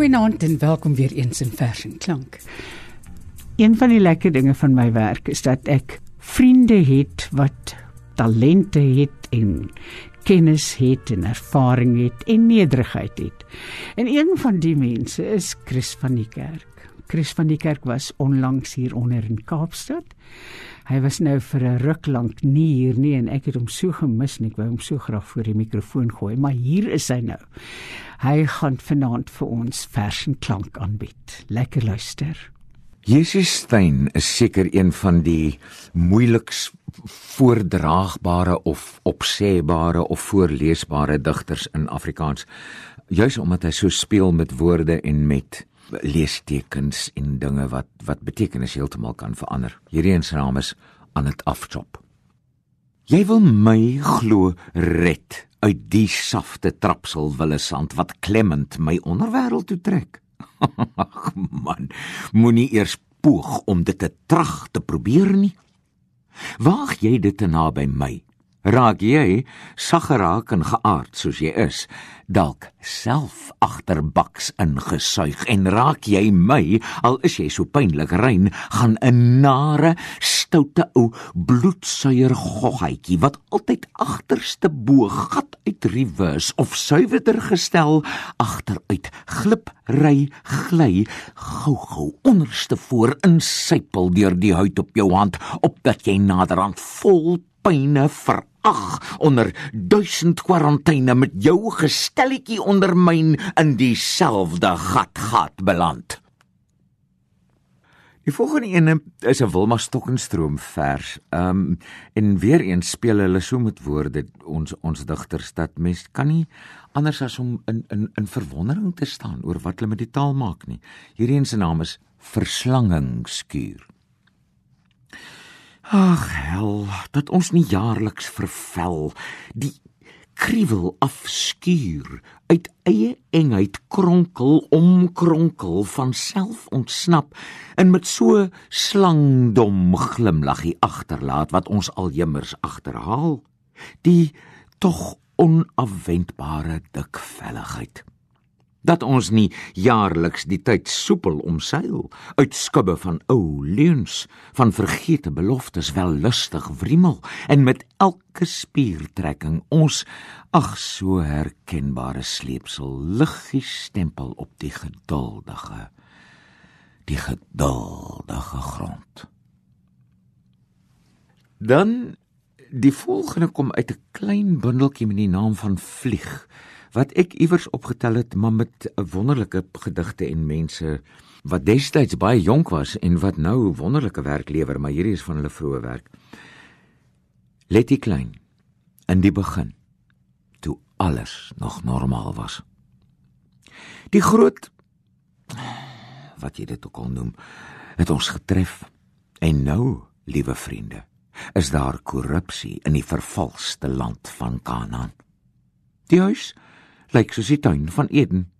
Goeienaand en welkom weer eens in Vers en Klank. Een van die lekker dinge van my werk is dat ek vriende het wat talente het en kennis het en ervaring het en nederigheid het. En een van die mense is Chris van die Kerk. Chris van die Kerk was onlangs hier onder in Kaapstad. Hy was nou vir 'n ruk lank nie hier nie en ek het hom so gemis en ek wou hom so graag voor die mikrofoon gooi, maar hier is hy nou. Hy gaan vanaand vir ons vers en klank aanbied. Lekker luister. Jesus Stein is seker een van die moeiliks voordraagbare of opsêbare of voorleesbare digters in Afrikaans juis omdat hy so speel met woorde en met leestekens en dinge wat wat betekenis heeltemal kan verander. Hierdie een se naam is Anet Afchop. Jy wil my glo red uit die safte trapsel wille sand wat klemmend my onderwêreld toe trek. Ag man, moenie eers poog om dit te trag te probeer nie. Waag jy dit te naby my? Raak jy saggeraak en geaard soos jy is, dalk self agterbaks ingesuig en raak jy my al is jy so pynlik rein, gaan 'n nare stoute ou bloedsuier goggetjie wat altyd agterste bo gat uit reverse of suiwerder gestel agteruit glip ry gly gou-gou onderste voor insypel deur die huid op jou hand opdat jy naderhand vol pyne verag onder duisend kwarantyne met jou gestelletjie onder myn in dieselfde gat gat beland. Die volgende ene is 'n Wilma Stokkenstroom vers. Ehm um, en weer eens speel hulle so met woorde ons ons digters dat mens kan nie anders as om in in in verwondering te staan oor wat hulle met die taal maak nie. Hierdie een se naam is Verslangingsskuur. Ag hel, dat ons nie jaarliks vervel die kriewel afskuur uit eie engheid kronkel om kronkel van self ontsnap en met so slangdom glimlaggie agterlaat wat ons al jemmers agterhaal die tog onafwendbare dikvelligheid dat ons nie jaarliks die tyd soepel omseil uit skubbe van ou leuns van vergete beloftes wel lustig wrimmel en met elke spiertrekking ons ag so herkenbare sleepsel liggies stempel op die geduldige die geduldige grond. Dan die volgende kom uit 'n klein bundeltjie met die naam van vlieg wat ek iewers opgetel het, maar met wonderlike gedigte en mense wat destyds baie jonk was en wat nou wonderlike werk lewer, maar hierdie is van hulle vroeë werk. Letty Klein in die begin toe alles nog normaal was. Die groot wat jy dit ook al noem, het ons getref. En nou, liewe vriende, is daar korrupsie in die vervalste land van Kanaan. Die huis lyk soos die tuin van Eden.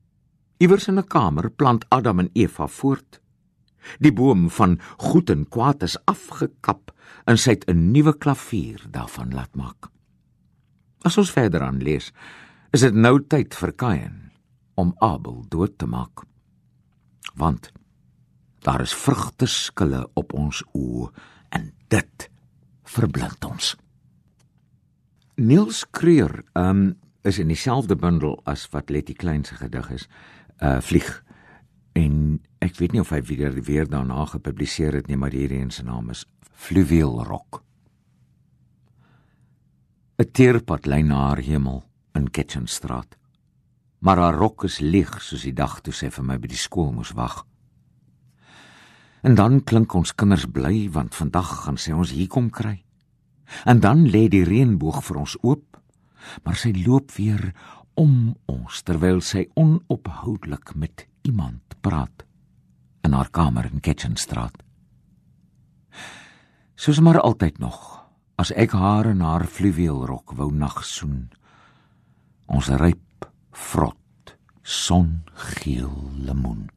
Iewers in 'n kamer plant Adam en Eva voort. Die boom van goed en kwaad is afgekap en sy het 'n nuwe klavier daarvan laat maak. As ons verder aan lees, is dit nou tyd vir Kain om Abel dood te maak. Want daar is vrugte skille op ons oë en dit verblind ons. Niels Kreur, ehm um, is in dieselfde bundel as wat Letty Klein se gedig is, uh vlieg. En ek weet nie of hy weer weer daarna gepubliseer het nie, maar hierdie een se naam is Fluweel Rock. 'n Teerpad lê na haar hemel in Kitchenstraat. Maar haar rok is lig soos die dag toe sy vir my by die skool moes wag. En dan klink ons kinders bly want vandag gaan sy ons hier kom kry. En dan lê die reënboog vir ons oop maar sy loop weer om ons terwyl sy onophoudelik met iemand praat in haar kamer in Kitchenstraat. Soos maar altyd nog, as ek haar in haar fluweelrok wou nagsoen. Ons ryp vrot songeel lemoen.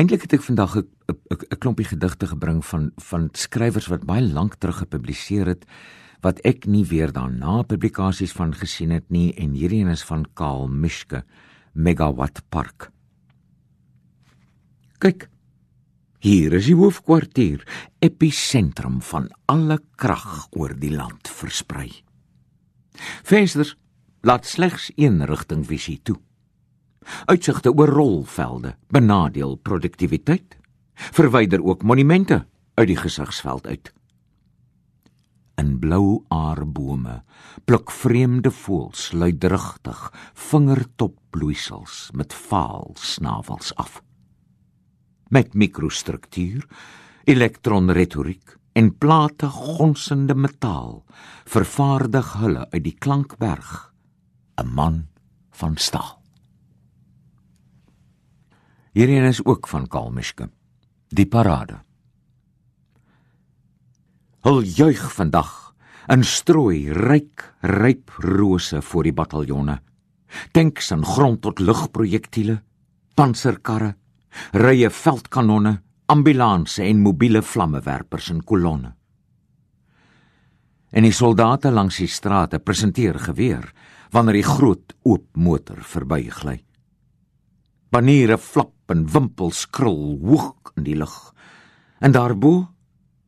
Eintlik het ek vandag 'n 'n klompie gedigte gebring van van skrywers wat baie lank terug gepubliseer het wat ek nie weer daarna publikasies van gesien het nie en hierdie een is van Karl Mischke Megawatt Park. Kyk. Hier is die hoofkwartier, episentrum van alle krag oor die land versprei. Vensters laat slegs een rigting visie toe. Uitsigte oor rolvelde benadeel produktiwiteit. Verwyder ook monumente uit die gesigsveld uit. In blou aardbome pluk vreemde voëls luidrigtig vingertop bloeisels met vaal snavels af. Met mikrostruktuur elektronretoriek en plate gonsende metaal vervaardig hulle uit die klankberg 'n man van staal Hierdie is ook van Kalmiske die parade Hul juig vandag in strooi ryk ryp rose voor die bataljonne. Tanks en grond tot lugprojektiele, panserkarre, rye veldkanonne, ambulanse en mobiele vlammewerpers in kolonne. En die soldate langs die strate presenteer geweer wanneer die groot oop motor verbygly. Baniere flap en wimpels krul hoog in die lug. En daarbo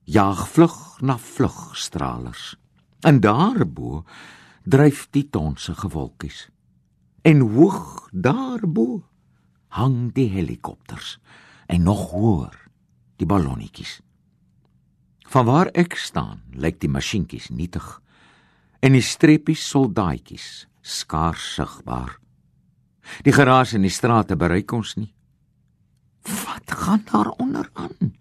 jaag vlug na vlugstralers. En daarbo dryf die tonse gewolkies. En hoog daarbo hang die helikopters en nog hoër die ballonnetjies. Van waar ek staan, lyk die masjienkies nietig en die streppies soldaatjies skaars sigbaar. Die geraas in die strate bereik ons nie. Wat gaan daar onder aan?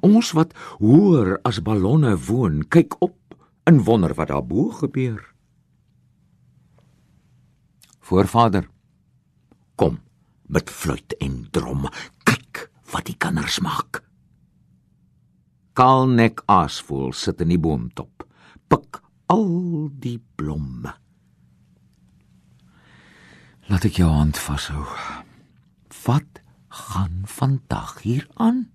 Ons wat hoër as ballonne woon, kyk op en wonder wat daar bo gebeur. Voorvader, kom met fluit en drom, kyk wat die kinders maak. Kalnek asvoel sit in die boomtop, pik al die blomme. Laat ek jou hand vashou. Wat gaan vandag hier aan?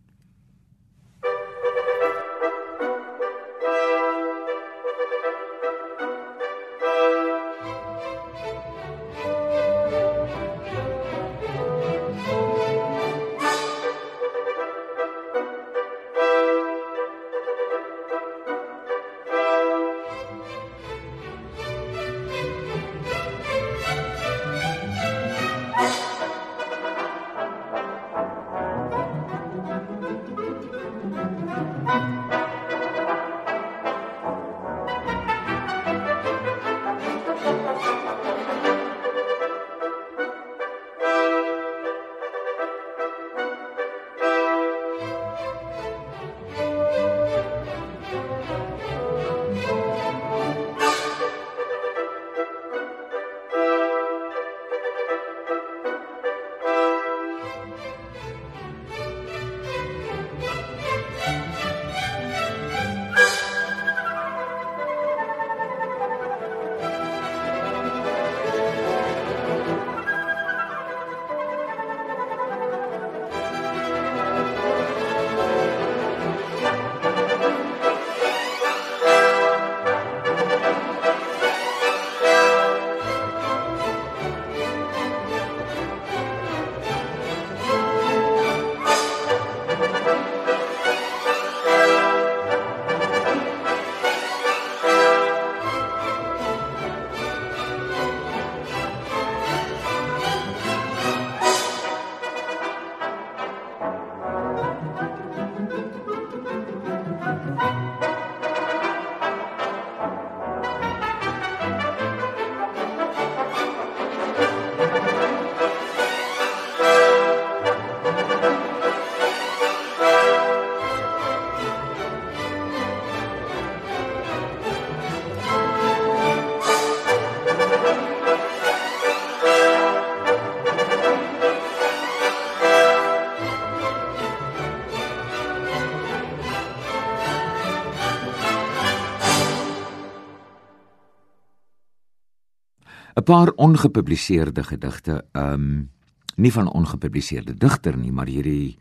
'n paar ongepubliseerde gedigte. Ehm um, Nie van ongepubliseerde digter nie, maar hierdie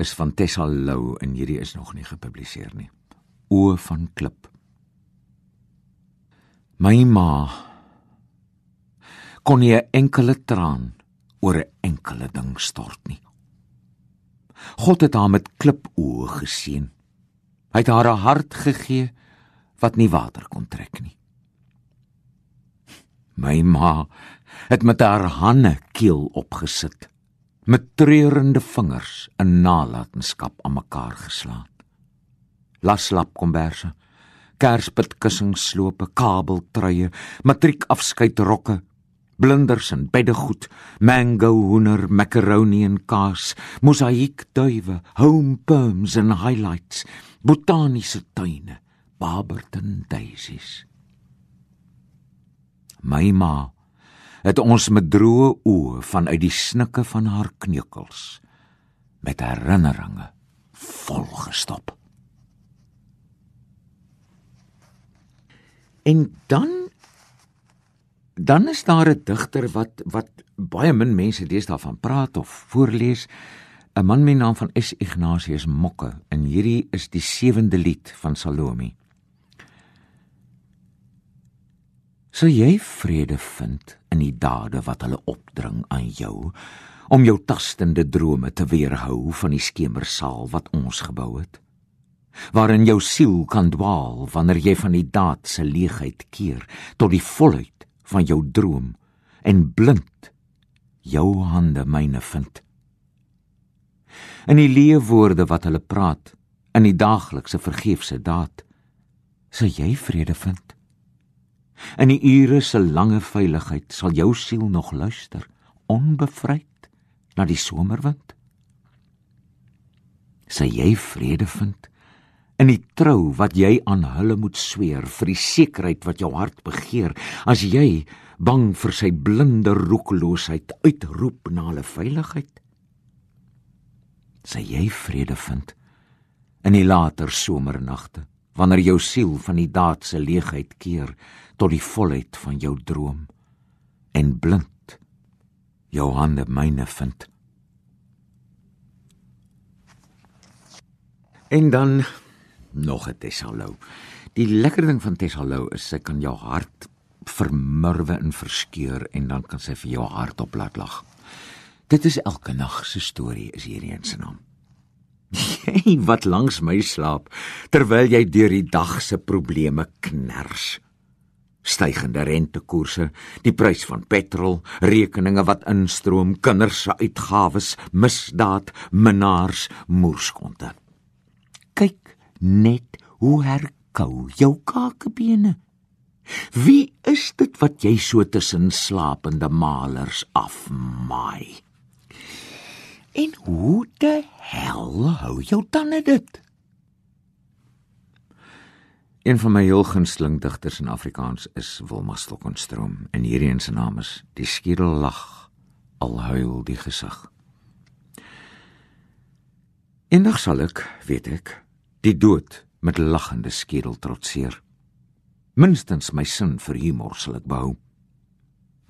is van Tessa Lou en hierdie is nog nie gepubliseer nie. Oë van klip. My ma kon nie 'n enkele traan oor 'n enkele ding stort nie. God het haar met klipoë geseën. Hy het haar 'n hart gegee wat nie water kon trek nie. My ma het met haar hande keel opgesit, met treurende vingers 'n nalatenskap aan mekaar geslaan. Laslap komberse, kerspit kussingslope, kabeltruie, matriekafskeidrokke, blinders en beddegoed, mango hoender, macaroni en kaas, mosaïek duwe, home perms en highlights, botaniese tuine, Barberton daisies. My ma het ons met droë oë vanuit die snikke van haar kneukels met herinneringe volgestop. En dan dan is daar 'n digter wat wat baie min mense deesdae van praat of voorlees, 'n man met naam van S Ignatius Mokke en hierdie is die sewende lied van Salome. Sou jy vrede vind in die dade wat hulle opdring aan jou om jou tastende drome te weerhou van die skemersaal wat ons gebou het? Waarin jou siel kan dwaal wanneer jy van die daad se leegheid keer tot die volheid van jou droom en blind jou hande myne vind. In die leë woorde wat hulle praat in die daaglikse vergeefse daad, sal jy vrede vind. In die ure se lange veiligheid sal jou siel nog luister, onbevryd na die somerwind. Sal jy vrede vind in die trou wat jy aan hulle moet sweer vir die sekerheid wat jou hart begeer as jy bang vir sy blinde roekeloosheid uitroep na hulle veiligheid sê jy vrede vind in die later somernagte wanneer jou siel van die daad se leegheid keer tot die volheid van jou droom en blind jou hande myne vind en dan nog 'n Tessalou. Die lekker ding van Tessalou is sy kan jou hart vermurwe en verskeur en dan kan sy vir jou hart op laat lag. Dit is elke nag se storie is hierdie een se naam. Jy wat langs my slaap terwyl jy deur die dag se probleme kners. Stygende rentekoerse, die prys van petrol, rekeninge wat instroom, kinders se uitgawes, misdaad, minnaars, moerskonte. Kyk net hoe herkou jou kakebene. Wie is dit wat jy so tussen slapende malers afmaai? En hoe die hel hou jou tande dit? Een van my heel gunsteling digters in Afrikaans is Wilma Stokenstroom en hierdie een se naam is Die skedel lag al huil die gesig. Eendag sal ek, weet ek, die dood met lagende skedel trotseer. Minstens my sin vir humor sal ek behou.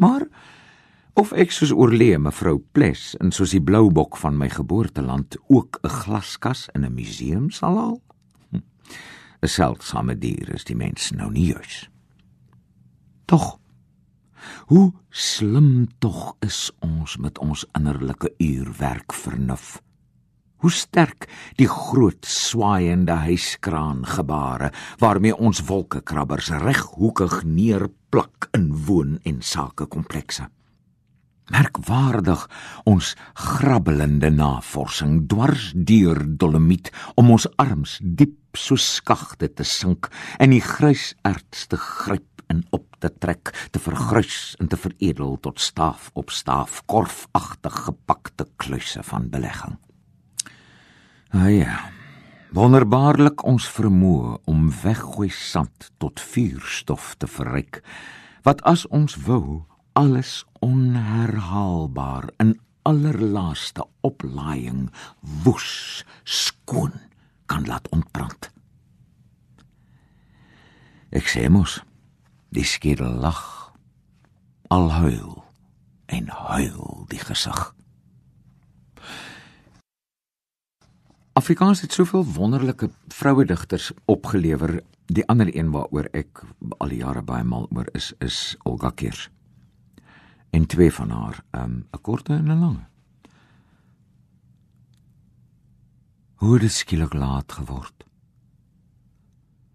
Maar of ek soos oorlee mevrou Ples en soos die blou bok van my geboorteland ook 'n glaskas in 'n museum sal haal? 'n hm, Seldsame dier is die mens nou nie juis. Tog hoe slim tog is ons met ons innerlike uurwerk vernuf hoe sterk die groot swaaiende huiskraan gebare waarmee ons wolkekrabbers reghoekig neerplak in woon en sakekomplekse. Merkwaardig ons grabbelende navorsing dwars deur dolomiet om ons arms diep so skagte te sink en die grysaards te gryp en op te trek, te vergrys en te veredel tot staaf op staaf korfagtig gepakte kluise van belegging. Ah ja. Wonderbaarlik ons vermoë om weggooi sand tot vuurstof te verryk wat as ons wou alles onherhaalbaar in allerlaaste oplaaiing woes skoon kan laat ontbrand. Ek sê mos, die skedel lag, al huil en huil die gesig. Afrikaans het soveel wonderlike vrouedigters opgelewer. Die ander een waaroor ek al die jare baie mal oor is is Olga Keers. En twee van haar, ehm, 'n um, korte en 'n lange. Hoe het skielik laat geword?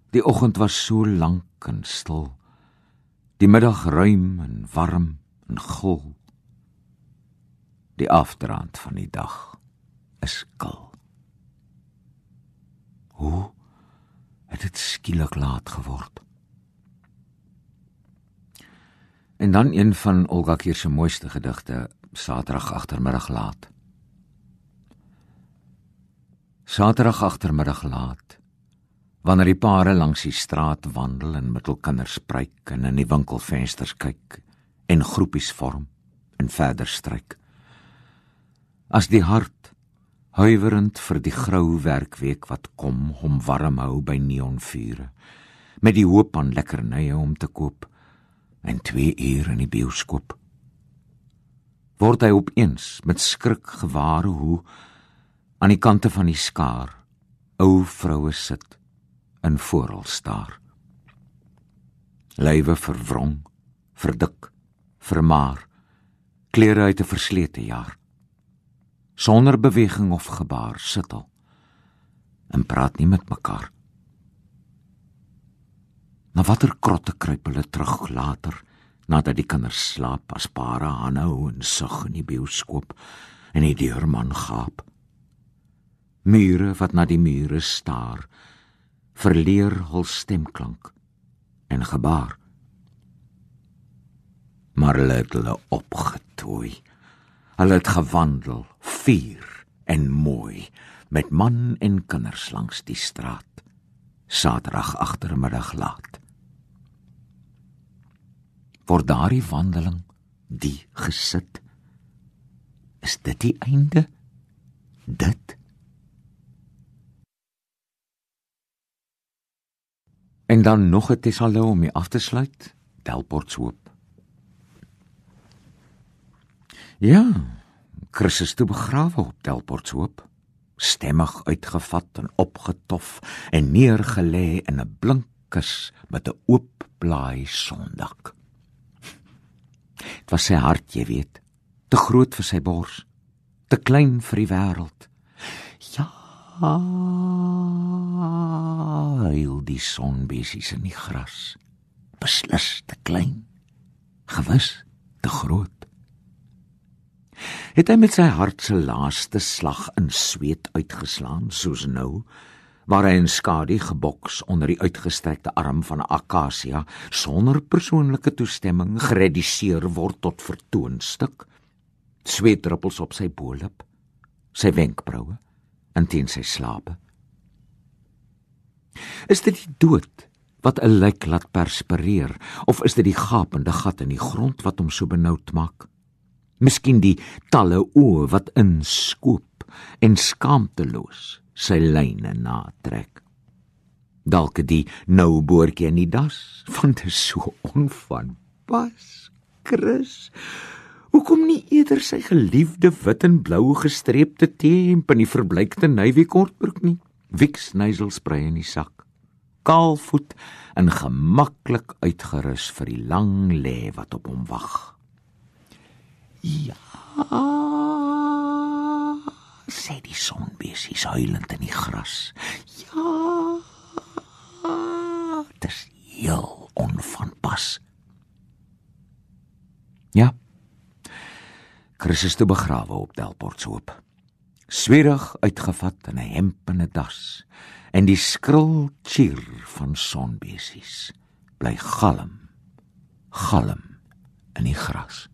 Die oggend was so lank en stil. Die middag ruim en warm en gul. Die afdraand van die dag is kil. Hoe het dit skielik laat geword? En dan een van Olga Kier se mooiste gedigte, Saterdag agtermiddag laat. Saterdag agtermiddag laat. Wanneer die pare langs die straat wandel en met hul kinders spreek en in die winkelvensters kyk en groepies vorm en verder stryk. As die hart huiwerend vir die grou werkweek wat kom hom warm hou by neonvure met die hoop aan lekkernye om te koop en 2 uur in die bioskoop word hy opeens met skrik gewaar hoe aan die kante van die skaar ou vroue sit in vooral staar lywe verwrong verdik vermaar klere uit 'n verslete jaar sonder beweging of gebaar sit hulle en praat nie met mekaar. Na watter krotte kruip hulle terug later nadat die kinders slaap as pare aanhou en sug in die bioskoop en die deurman gaap. Mure wat na die mure staar verleer hul stemklank en gebaar. Maar hulle het hulle opgetooi Hulle het gewandel, vier en mooi met man en kinders langs die straat. Saterdag agtermiddag laat. Voor daardie wandeling, die gesit, is dit die einde? Dit En dan nog 'n tesalou om mee af te sluit, Delport se hoop. Ja, Christus toe begrawe op Delportshoop, stemmig uitgevat en opgetof en neergelê in 'n blink kus met 'n oop blaai sondak. Dit was sy hart, jy weet, te groot vir sy bors, te klein vir die wêreld. Ja, hy die sonbesies in die gras. Beslis te klein. Gewis te groot het hy met sy hart se laaste slag in sweet uitgeslaan soos nou waar hy in skadu geboks onder die uitgestrekte arm van 'n akasia sonder persoonlike toestemming gereduseer word tot vertoonstuk sweetdruppels op sy bolop sy wenkbroue en teen sy slape. Is dit die dood wat 'n lijk laat perspireer of is dit die gapende gat in die grond wat hom so benoud maak? Miskien die talle oë wat inskoop en skaamteloos sy lyne natrek. Dalk die nou boortjie in die das van dit so onvanpas Chris. Hoekom nie eerder sy geliefde wit en blou gestreepte temp in die verbleikte navy kortbroek nie? Wiks nasal spray in die sak. Kaalvoet en gemaklik uitgerus vir die lang lê wat op hom wag. Ja. Sê die sonbesies huilend in die gras. Ja. Dis heel onvanpas. Ja. Christus te begrawe op Delportshoop. Swierig uitgevat in 'n hemp en 'n das en die skril chier van sonbesies bly galm galm in die gras.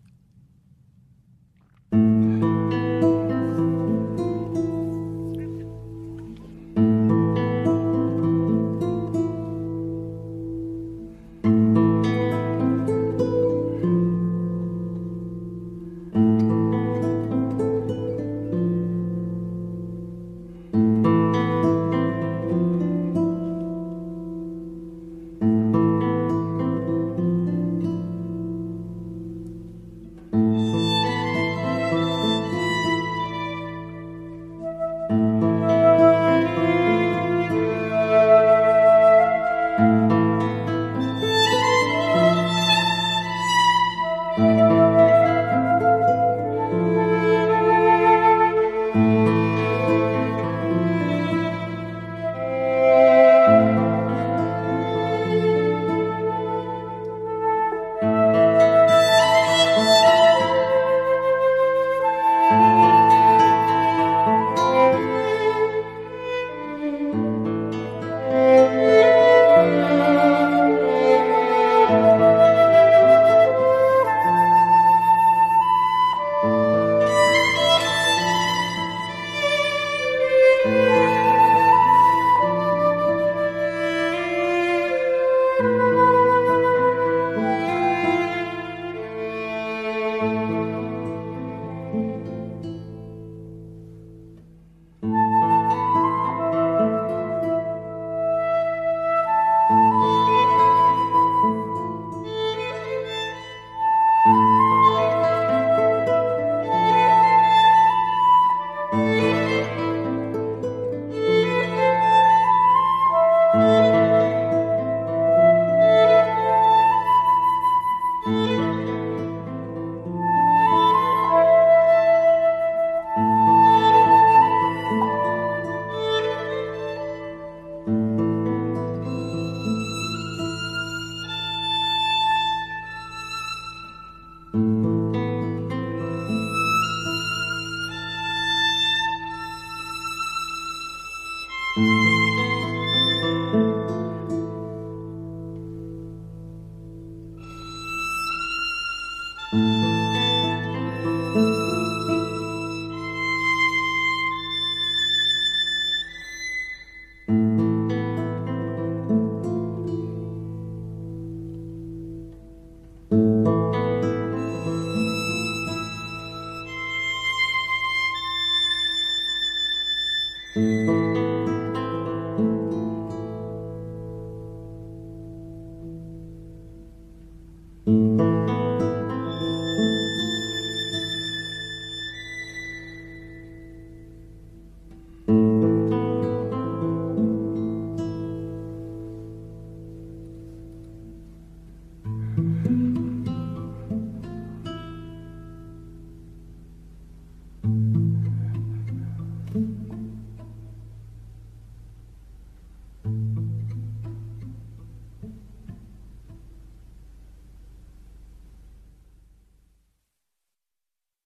Música